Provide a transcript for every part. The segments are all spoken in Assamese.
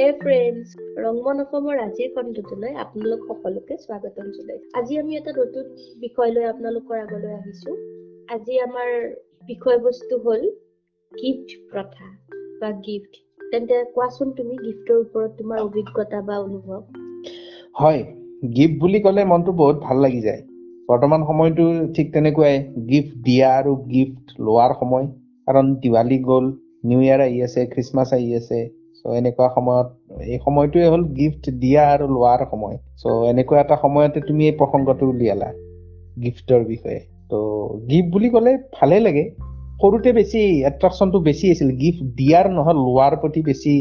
হে ফ্ৰেণ্ডছ ৰংমন অসমৰ আজিৰ খণ্ডটোলৈ আপোনালোক সকলোকে স্বাগতম জনাইছো আজি আমি এটা নতুন বিষয় লৈ আপোনালোকৰ আগলৈ আহিছো। আজি আমাৰ বিষয়বস্তু হ'ল গিফ্ট প্ৰথা বা গিফ্ট তেন্তে কোৱাচোন তুমি গিফ্টৰ ওপৰত তোমাৰ অভিজ্ঞতা বা অনুভৱ। হয় গিফ্ট বুলি ক'লে মনটো বহুত ভাল লাগি যায়। বৰ্তমান সময়টো ঠিক তেনেকুৱাই গিফ্ট দিয়া আৰু গিফ্ট লোৱাৰ সময়। কাৰণ দিৱালী গ'ল নিউ ইয়েৰ আহি আছে খ্ৰীষ্টমাছ আহি আছে। চ' এনেকুৱা সময়ত এই সময়টোৱে হ'ল গিফ্ট দিয়া আৰু লোৱাৰ সময়। চ' এনেকুৱা এটা সময়তে তুমি এই প্ৰসংগটো উলিয়ালা গিফ্টৰ বিষয়ে। ত' গিফ্ট বুলি ক'লে ভালেই লাগে। সৰুতে বেছি এট্ৰেকশ্যনটো বেছি আছিল। গিফ্ট দিয়াৰ নহয় লোৱাৰ প্ৰতি বেছি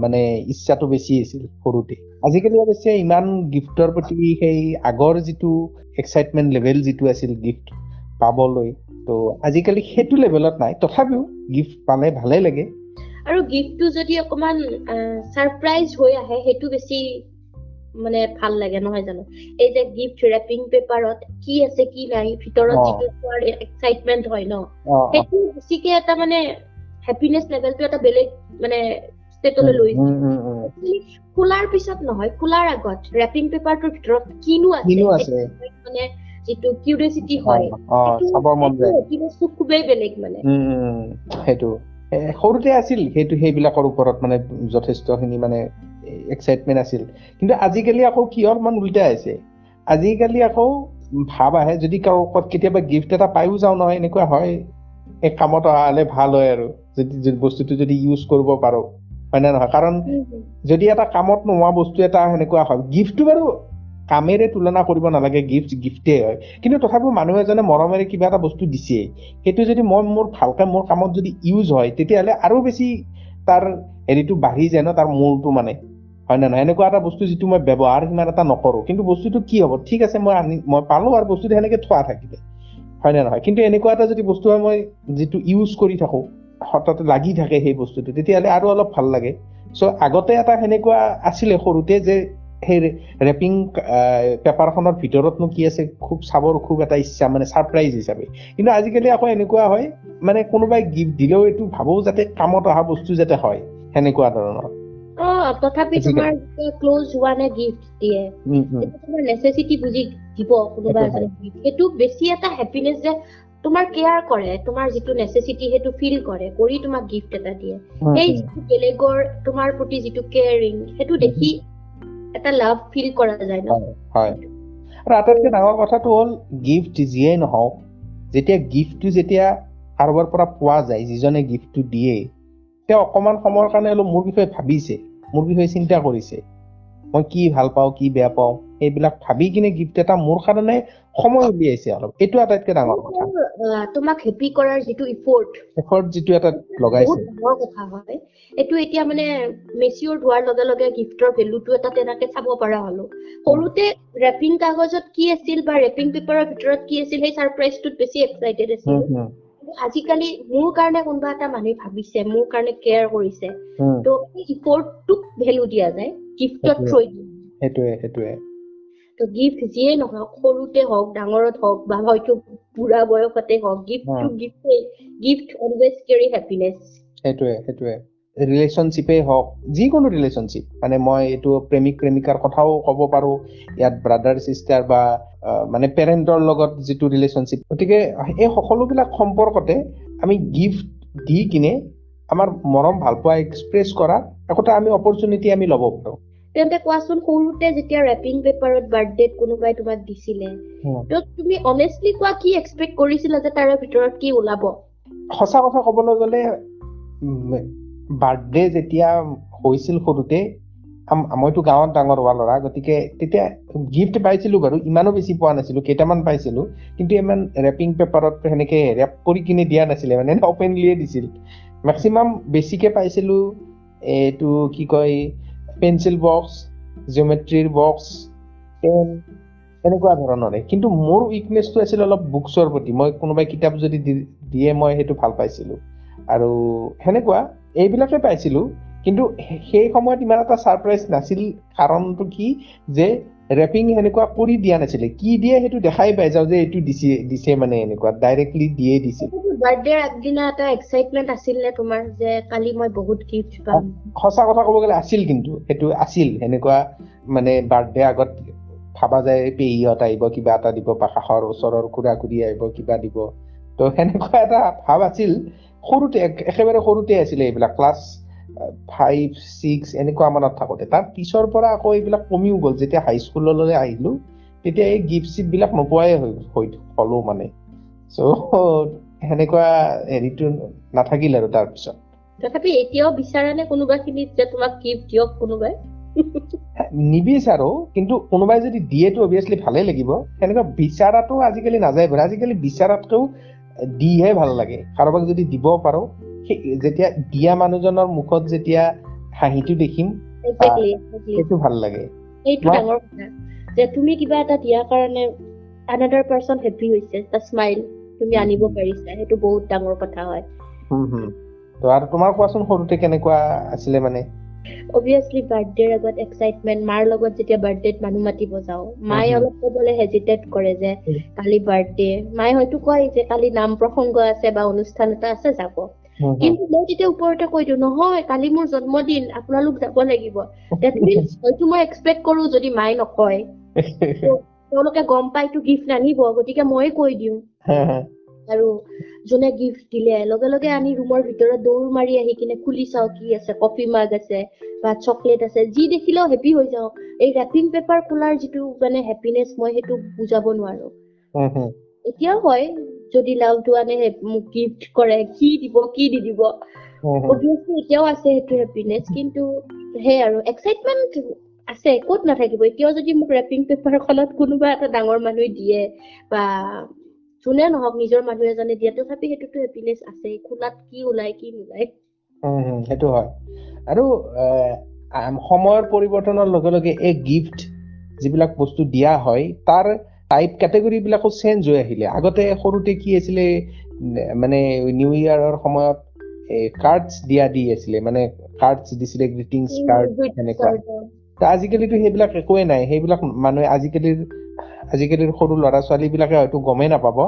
মানে ইচ্ছাটো বেছি আছিল সৰুতে। আজিকালি অৱশ্যে ইমান গিফ্টৰ প্ৰতি সেই আগৰ যিটো এক্সাইটমেণ্ট লেভেল যিটো আছিল গিফ্ট পাবলৈ ত' আজিকালি সেইটো লেভেলত নাই। তথাপিও গিফ্ট পালে ভালেই লাগে। আৰু গিফ্টটো যদি অকমান ছাৰপ্ৰাইজ হৈ আহে সেইটো বেছি মানে ভাল লাগে নহয় জানো? এই যে গিফ্ট ৰেপিং পেপাৰত কি আছে কি নাই ভিতৰত যিটো চোৱাৰ এক্সাইটমেণ্ট হয় ন? সেইটো বেছিকে এটা মানে হেপিনেছ লেভেলটো এটা বেলেগ মানে ষ্টেটলৈ লৈ খোলাৰ পিছত নহয় খোলাৰ আগত ৰেপিং পেপাৰটোৰ ভিতৰত কিনো আছে? মানে যিটো কিউৰিচিটি হয় হেপিনেছটো খুবেই বেলেগ মানে। সেইটো। সৰুতে আছিল সেইটো সেইবিলাকৰ ওপৰত মানে যথেষ্টখিনি মানে এক্সাইটমেণ্ট আছিল। কিন্তু আজিকালি আকৌ কি অলপমান উল্টাই আছে আজিকালি আকৌ ভাৱ আহে যদি কেতিয়াবা গিফ্ট এটা পায়ো যাওঁ নহয় এনেকুৱা হয় এই কামত অহা হলে ভাল হয় আৰু যদি বস্তুটো যদি ইউজ কৰিব পাৰো হয় নে নহয়? কাৰণ যদি এটা কামত নোহোৱা বস্তু এটা সেনেকুৱা হয় গিফ্টটো বাৰু কামেৰে তুলনা কৰিব নালাগে গিফ্ট গিফ্টেই হয়। কিন্তু তথাপিও মানুহ এজনে মৰমেৰে কিবা এটা বস্তু দিছে সেইটো যদি মই মোৰ ভালকে মোৰ কামত যদি ইউজ হয় তেতিয়াহ'লে আৰু বেছি তাৰ হেৰিটো বাঢ়ি যায় ন তাৰ মূৰটো মানে। হয় নে নহয়? এনেকুৱা এটা বস্তু যিটো মই ব্যৱহাৰ সিমান এটা নকৰো। কিন্তু বস্তুটো কি হ'ব? ঠিক আছে মই আনি মই পালো আৰু বস্তুটো সেনেকে থোৱা থাকিলে। হয় নে নহয়? কিন্তু এনেকুৱা এটা যদি বস্তু হয় মই যিটো ইউজ কৰি থাকো হঠাৎ লাগি থাকে সেই বস্তুটো তেতিয়াহ'লে আৰু অলপ ভাল লাগে। চ' আগতে এটা সেনেকুৱা আছিলে সৰুতে যে সেই ৰেপিং পেপাৰখনৰ ভিতৰতনো কি আছে খুব চাবৰ খুব এটা ইচ্ছা মানে ছাৰপ্ৰাইজ হিচাপে। কিন্তু আজিকালি আকৌ এনেকুৱা হয় মানে কোনোবাই গিফ্ট দিলেও এইটো ভাবো যাতে কামত অহা বস্তু যাতে হয় সেনেকুৱা ধৰণৰ। তথাপি তোমাৰ ক্ল'জ হোৱা নে গিফ্ট দিয়ে তোমাৰ নেচেচিটি বুজি দিব কোনোবা এজনে সেইটো বেছি এটা হেপিনেছ যে তোমাৰ কেয়াৰ কৰে তোমাৰ যিটো নেচেচিটি সেইটো ফিল কৰে কৰি তোমাক গিফ্ট এটা দিয়ে। সেই যিটো বেলেগৰ তোমাৰ প্ৰতি যিটো কেয়াৰিং সেইটো দেখি এটা লাভ ফিল কৰা যায় ন? হয় আৰু আটাইতকৈ ডাঙৰ কথাটো হ'ল গিফ্ট যিয়ে নহওক যেতিয়া গিফ্টটো যেতিয়া কাৰোবাৰ পৰা পোৱা যায় যিজনে গিফ্টটো দিয়ে তেওঁ অকণমান সময়ৰ কাৰণে অলপ মোৰ বিষয়ে ভাবিছে মোৰ বিষয়ে চিন্তা কৰিছে। মই কি ভাল পাওঁ কি বেয়া পাওঁ সেইবিলাক ভাবি কিনে গিফ্ট এটা মোৰ কাৰণে সময় উলিয়াইছে অলপ। এইটো আটাইতকৈ ডাঙৰ কথা। তোমাক হেপী কৰাৰ যিটো ইফৰ্ট এফৰ্ট যিটো এটা লগাইছে। ডাঙৰ কথা হয়। এইটো এতিয়া মানে মেচিয়ৰ হোৱাৰ লগে লগে গিফ্টৰ ভেলুটো এটা তেনেকে চাব পৰা হলো। সৰুতে ৰেপিং কাগজত কি আছিল বা ৰেপিং পেপাৰৰ ভিতৰত কি আছিল সেই ছাৰপ্ৰাইজটোত বেছি এক্সাইটেড আছিল। আজিকালি মোৰ কাৰণে কোনোবা এটা মানুহে ভাবিছে মোৰ কাৰণে কেয়াৰ কৰিছে। ত' ইফৰ্টটোক ভেলু দিয়া যায় গিফ্টত থৈ দিয়ে সেইটোৱে সেইটোৱে। ত' গিফ্ট যিয়ে নহওক সৰুতে হওক ডাঙৰত হওক বা হয়তো বুঢ়া বয়সতে হওক গিফ্টটো গিফ্টেই গিফ্ট অলৱেজ কেৰি হেপিনেছ সেইটোৱে সেইটোৱে। ৰিলেশ্যনশ্বিপেই হওক যিকোনো ৰিলেশ্যনশ্বিপ মানে মই এইটো প্ৰেমিক প্ৰেমিকাৰ কথাও ক'ব পাৰো। ইয়াত ব্ৰাদাৰ চিষ্টাৰ বা মানে পেৰেণ্টৰ লগত যিটো ৰিলেশ্যনশ্বিপ গতিকে এই সকলোবিলাক সম্পৰ্কতে আমি গিফ্ট দি কিনে আমাৰ মৰম ভাল পোৱা এক্সপ্ৰেছ কৰা একোটা আমি অপৰচুনিটি আমি ল'ব পাৰো। তেন্তে কোৱাচোন সৰুতে যেতিয়া ৰেপিং পেপাৰত বাৰ্থডেত কোনোবাই তোমাক দিছিলে ত তুমি অনেষ্টলি কোৱা কি এক্সপেক্ট কৰিছিলা যে তাৰে ভিতৰত কি ওলাব? সঁচা কথা ক'বলৈ গ'লে বাৰ্থডে যেতিয়া হৈছিল সৰুতে মইতো গাঁৱত ডাঙৰ হোৱা ল'ৰা গতিকে তেতিয়া গিফ্ট পাইছিলো বাৰু ইমানো বেছি পোৱা নাছিলো কেইটামান পাইছিলো কিন্তু ইমান ৰেপিং পেপাৰত সেনেকে ৰেপ কৰি কিনে দিয়া নাছিলে মানে অপেনলিয়ে দিছিল। মেক্সিমাম বেছিকে পাইছিলো এইটো কি কয় পেঞ্চিল বক্স জিঅ'মেট্ৰিৰ বক্স পেন এনেকুৱা ধৰণৰে কিন্তু মোৰ উইকনেছটো আছিল অলপ বুকছৰ প্ৰতি। মই কোনোবাই কিতাপ যদি দিয়ে মই সেইটো ভাল পাইছিলো। আৰু সেনেকুৱা এইবিলাকে পাইছিলো। কিন্তু সেই সময়ত ইমান এটা ছাৰপ্ৰাইজ নাছিল। কাৰণটো কি? যে ৰেপিং সেনেকুৱা কৰি দিয়া নাছিলে। কি দিয়ে সেইটো দেখাই পাই যাওঁ যে এইটো দিছে দিছে মানে এনেকুৱা ডাইৰেক্টলি দিয়ে দিছিল বাৰ্থডেৰ আগদিনা এটা এক্সাইটমেণ্ট আছিল নে তোমাৰ যে কালি মই বহুত গিফ্ট পাম? সঁচা কথা ক'ব গ'লে আছিল কিন্তু সেইটো আছিল। সেনেকুৱা মানে বাৰ্থডে আগত ভাবা যায় পেহীহঁত আহিব কিবা এটা দিব বা কাষৰ ওচৰৰ খুৰা খুৰী আহিব কিবা দিব। তো সেনেকুৱা এটা ভাৱ আছিল। সৰুতে এক- একেবাৰে সৰুতে আছিলে এইবিলাক। ক্লাছ ফাইভ ছিক্স এনেকুৱা মানত থাকোতে। তাৰ পিছৰ পৰা আকৌ এইবিলাক কমিও গ'ল। যেতিয়া হাইস্কুললৈ আহিলো তেতিয়া এই গিফ্ট চিফ্ট বিলাক নোপোৱাই হৈ হৈ হলো মানে। চ' সেনেকুৱা হেৰিটো নাথাকিল আৰু তাৰপিছত তথাপি এতিয়াও বিচাৰা নে কোনোবা খিনিত যে তোমাক গিফ্ট দিয়ক কোনোবাই? নিবিচাৰো কিন্তু কোনোবাই যদি দিয়েতো অভিয়াছলি ভালে লাগিব। সেনেকুৱা বিচাৰাটো আজিকালি নাযায় বাৰু। আজিকালি বিচাৰাতকেও দিহে ভাল লাগে। কাৰোবাক যদি দিব পাৰো যেতিয়া দিয়া মানুহজনৰ মুখত যেতিয়া হাঁহিটো দেখিম. সেইটো ভাল লাগে সেইটো ডাঙৰ কথা যে তুমি কিবা এটা দিয়াৰ কাৰণে আনাদাৰ পাৰ্চন হেপী হৈছে এটা স্মাইল তুমি আনিব পাৰিছা সেইটো বহুত ডাঙৰ কথা হয় তো আৰু তোমাৰ কোৱাচোন সৰুতে কেনেকুৱা আছিলে মানে অবভিয়াছলি বাৰ্থডেৰ আগত এক্সাইটমেণ্ট মাৰ লগত যেতিয়া বাৰ্থডেত মানুহ মাতিব যাওঁ মায়ে. অলপ ক'বলৈ হেজিটেট কৰে যে. কালি বাৰ্থডে মায়ে হয়তো কয় যে কালি নাম প্ৰসংগ আছে বা অনুষ্ঠান এটা আছে যাব। কিন্তু মই তেতিয়া ওপৰতে কৈ দিওঁ নহয় কালি মোৰ জন্মদিন আপোনালোক যাব লাগিব। হয়তো মই এক্সপেক্ট কৰো যদি মায়ে নকয়। তেওঁলোকে গম পাইতো গিফ্ট নানিব গতিকে ময়ে কৈ দিওঁ। আৰু যোনে গিফ্ট দিলে লগে লগে আনি ৰুমৰ ভিতৰত দৌৰ মাৰি আহি কিনে খুলি চাওঁ কি আছে কফি মাগ আছে বা চকলেট আছে যি দেখিলেও হেপী হৈ যাওঁ। এই ৰেপিং পেপাৰ খোলাৰ যিটো মানে হেপিনেছ মই সেইটো বুজাব নোৱাৰো। এতিয়াও হয় যদি লাভটো আনে মোক গিফ্ট কৰে কি দিব কি দি দিব। অবভিয়াছলি এতিয়াও আছে সেইটো হেপিনেছ কিন্তু সেই আৰু এক্সাইটমেণ্ট আছে ক'ত নাথাকিব? এতিয়াও যদি মোক ৰেপিং পেপাৰখনত কোনোবা এটা ডাঙৰ মানুহে দিয়ে বা যোনে নহওক নিজৰ মানুহ এজনে দিয়ে তথাপি সেইটোতো হেপিনেছ আছে খোলাত কি ওলাই কি নোলাই সেইটো হয়। আৰু সময়ৰ পৰিৱৰ্তনৰ লগে লগে এই গিফ্ট যিবিলাক বস্তু দিয়া হয় তাৰ টাইপ কেটেগৰী বিলাকো চেঞ্জ হৈ আহিলে। আগতে সৰুতে কি আছিলে মানে নিউ ইয়াৰৰ সময়ত কাৰ্ডছ দিয়া দি আছিলে মানে কাৰ্ডছ দিছিলে গ্ৰিটিংছ কাৰ্ড সেনেকুৱা ত আজিকালিতো সেইবিলাক একোৱে নাই। সেইবিলাক মানুহে আজিকালিৰ আজিকালিৰ সৰু ল'ৰা ছোৱালী বিলাকে হয়তো গমেই নাপাব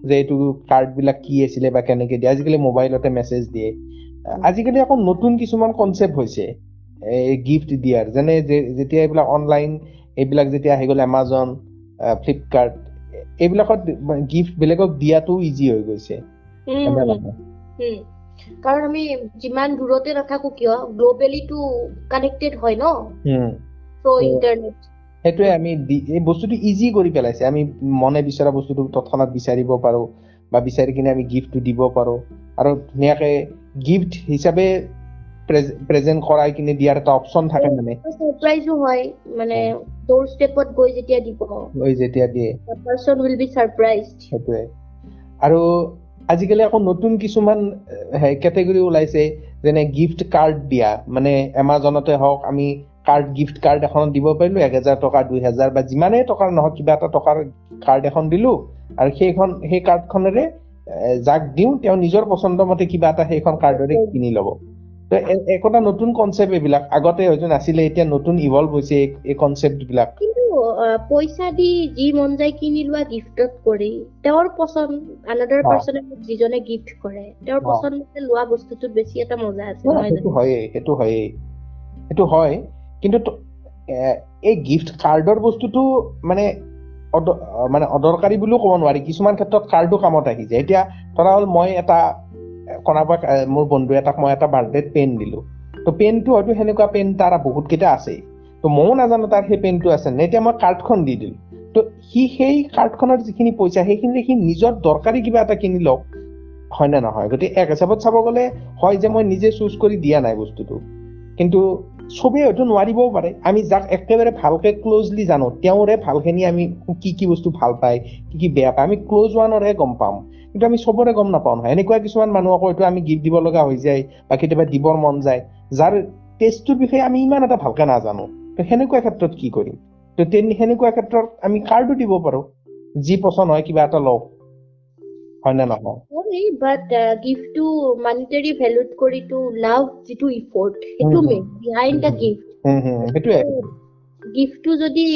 যে এইটো কাৰ্ড বিলাক কি আছিলে বা কেনেকে দিয়ে। আজিকালি মোবাইলতে মেছেজ দিয়ে। আজিকালি আকৌ নতুন কিছুমান কনচেপ্ট হৈছে এই গিফ্ট দিয়াৰ। যেনে যেতিয়া এইবিলাক অনলাইন এইবিলাক যেতিয়া আহি গ'ল এমাজন ফ্লিপকাৰ্ট এইবিলাকত গিফ্ট বেলেগক দিয়াটো ইজি হৈ গৈছে। কাৰণ আমি যিমান দূৰতে নাথাকো কিয় গ্ল'বেলিটো কানেক্টেড হয় ন? ইণ্টাৰনেট সেইটোৱে আমি এই বস্তুটো ইজি কৰি পেলাইছে। আমি মনে বিচৰা বস্তুটো তৎক্ষণাত বিচাৰিব পাৰো বা বিচাৰি কিনে আমি গিফ্টটো দিব পাৰো। আৰু ধুনীয়াকে গিফ্ট হিচাপে প্ৰেজেন্ট কৰাই কিনে দিয়াৰ এটা অপচন থাকে মানে। ডোৰ ষ্টেপত গৈ যেতিয়া দিব। লৈ যেতিয়া দিয়ে। পাৰ্চন উইল বি ছাৰপ্ৰাইজ সেইটোৱে। আৰু আজিকালি আকৌ নতুন কিছুমান কেটেগৰী ওলাইছে যেনে গিফ্ট কাৰ্ড দিয়া। মানে এমাজনতে হওক আমি কাৰ্ড গিফ্ট কাৰ্ড এখন দিব পাৰিলো এক হেজাৰ টকা দুই হেজাৰ বা যিমানেই টকাৰ নহওক কিবা এটা টকাৰ কাৰ্ড এখন দিলো। আৰু সেইখন সেই কাৰ্ডখনেৰে যাক দিওঁ তেওঁ নিজৰ পচন্দ মতে কিবা এটা সেইখন কাৰ্ডৰে কিনি ল'ব। একোটা নতুন কনচেপ্ট এইবিলাক আগতে হয়তো নাছিলে এতিয়া নতুন ইভলভ হৈছে এই- কনচেপ্ট বিলাক কিন্তু পইচা দি যি মন যায় কিনি লোৱা গিফ্টত কৰি তেওঁৰ পচন্দ আনাদাৰ। পাৰ্চনে মোক যিজনে গিফ্ট কৰে তেওঁৰ। পচন্দ মতে লোৱা বস্তুটোত বেছি এটা মজা আছে সেইটো হয়েই সেইটো হয়েই সেইটো হয় কিন্তু এই গিফ্ট কাৰ্ডৰ বস্তুটো মানে মানে অদৰকাৰী বুলিও ক'ব নোৱাৰি কিছুমান ক্ষেত্ৰত কাৰ্ডো কামত আহি যায় এতিয়া ধৰা হ'ল মই এটা এ, মোৰ বন্ধু এটাক মই এটা বাৰ্থডেত পেন দিলো। তো পেনটো হয়তো সেনেকুৱা পেন তাৰ বহুত কেইটা আছেই। তো ময়ো নাজানো তাৰ সেই পেনটো আছে নে এতিয়া মই কাৰ্ডখন দি দিলো তো সি সেই কাৰ্ডখনৰ যিখিনি পইচা সেইখিনি সি নিজৰ দৰকাৰী কিবা এটা কিনি লওক হয় নে নহয়? গতিকে এক হিচাপত চাব গ'লে হয় যে মই নিজে চুজ কৰি দিয়া নাই বস্তুটো। কিন্তু চবেই হয়তো নোৱাৰিবও পাৰে। আমি যাক একেবাৰে ভালকে ক্লজলি জানো তেওঁৰে ভালখিনি আমি কি কি বস্তু ভাল পায় কি কি বেয়া পায় আমি ক্লজ ওৱানৰহে গম পাম। কিন্তু আমি চবৰে গম নাপাওঁ নহয়। এনেকুৱা কিছুমান মানুহক হয়তো আমি গিফ্ট দিব লগা হৈ যায় বা কেতিয়াবা দিবৰ মন যায় যাৰ টেষ্টটোৰ বিষয়ে আমি ইমান এটা ভালকে নাজানো। তো সেনেকুৱা ক্ষেত্ৰত কি কৰিম? তো সেনেকুৱা ক্ষেত্ৰত আমি কাৰ্ডো দিব পাৰো যি পচন্দ হয় কিবা এটা লওক হয় নে নহয়? বাট গিফ্টটো মানিটাৰী ভেলুত কৰিটো লাভ যিটো ইফৰ্ট সেইটো um, main behind the gift hmm hmm সেইটোৱে। গিফ্টটো যদি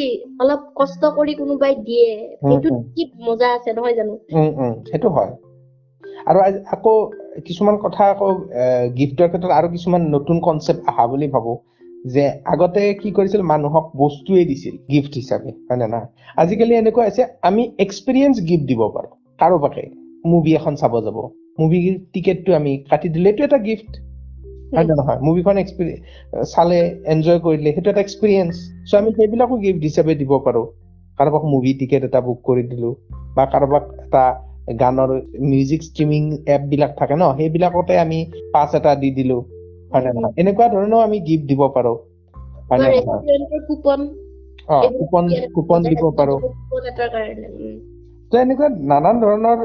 অলপ কষ্ট কৰি কোনোবাই দিয়ে উম। কি মজা আছে নহয় জানো? সেইটো হয়। আৰু আজি- আকৌ কিছুমান কথা আকৌ গিফ্টৰ ক্ষেত্ৰত আৰু কিছুমান নতুন কনচেপ্ট অহা বুলি ভাবো। যে আগতে কি কৰিছিল মানুহক বস্তুৱে দিছিল গিফ্ট হিচাপে হয় নে নহয়? আজিকালি এনেকুৱা হৈছে আমি এক্সপিৰিয়েঞ্চ গিফ্ট দিব পাৰো কাৰোবাকে। মুভি এখন চাব যাব। মুভি টিকেটটো আমি কাটি দিলে এইটো এটা গিফ্ট। হয় নে নহয়? মুভিখন চালে এনজয় কৰিলে সেইটো এটা এক্সপিৰিয়েঞ্চ চ' আমি সেইবিলাকো গিফ্ট হিচাপে দিব পাৰো। কাৰোবাক মুভি টিকেট এটা বুক কৰি দিলো বা কাৰোবাক এটা গানৰ মিউজিক ষ্ট্ৰিমিং এপ বিলাক থাকে ন সেইবিলাকতে আমি পাছ এটা দি দিলো। হয় নে নহয়? এনেকুৱা ধৰণেও আমি গিফ্ট দিব পাৰো। হয় নে নহয়? অ কুপন কুপন দিব পাৰো। তো এনেকুৱা নানান ধৰণৰ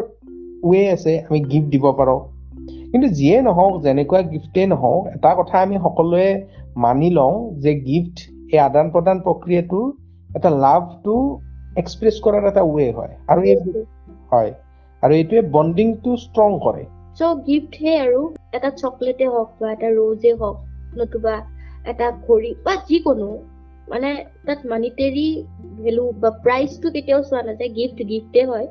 ৱে আছে আমি গিফ্ট দিব পাৰো। কিন্তু যিয়ে নহওক যেনেকুৱা গিফ্টেই নহওক এটা কথা আমি সকলোৱে মানি লওঁ যে গিফ্ট এই আদান প্ৰদান প্ৰক্ৰিয়াটোৰ এটা লাভটো এক্সপ্ৰেছ কৰাৰ এটা ৱে হয়। আৰু এই হয়। আৰু এইটোৱে বণ্ডিংটো ষ্ট্ৰং কৰে। চ' গিফ্ট হে আৰু এটা চকলেটে হওক বা এটা ৰ'জে হওক নতুবা এটা ঘড়ী বা যিকোনো মানে তাত মানিটেৰী ভেলু বা প্ৰাইচটো কেতিয়াও চোৱা নাযায় গিফ্ট গিফ্টে হয়।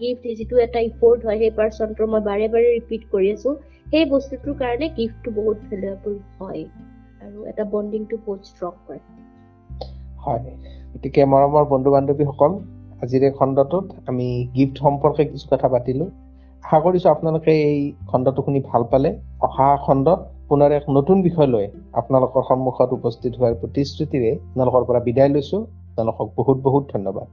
গিফ্ট যিটো এটা ইফৰ্ট হয় সেই পাৰ্চনটোৰ মই বাৰে বাৰে ৰিপিট কৰি আছো। সেই বস্তুটোৰ কাৰণে গিফ্টটো বহুত ভেলুৱেবল হয় আৰু এটা বণ্ডিংটো বহুত ষ্ট্ৰং কৰে। হয় গতিকে মৰমৰ বন্ধু বান্ধৱীসকল আজিৰ এই খণ্ডটোত আমি গিফ্ট সম্পৰ্কে কিছু কথা পাতিলো। আশা কৰিছো আপোনালোকে এই খণ্ডটো শুনি ভাল পালে। অহা খণ্ডত পুনৰ এক নতুন বিষয় লৈ আপোনালোকৰ সন্মুখত উপস্থিত হোৱাৰ প্ৰতিশ্ৰুতিৰে আপোনালোকৰ পৰা বিদায় লৈছো। আপোনালোকক বহুত বহুত ধন্যবাদ।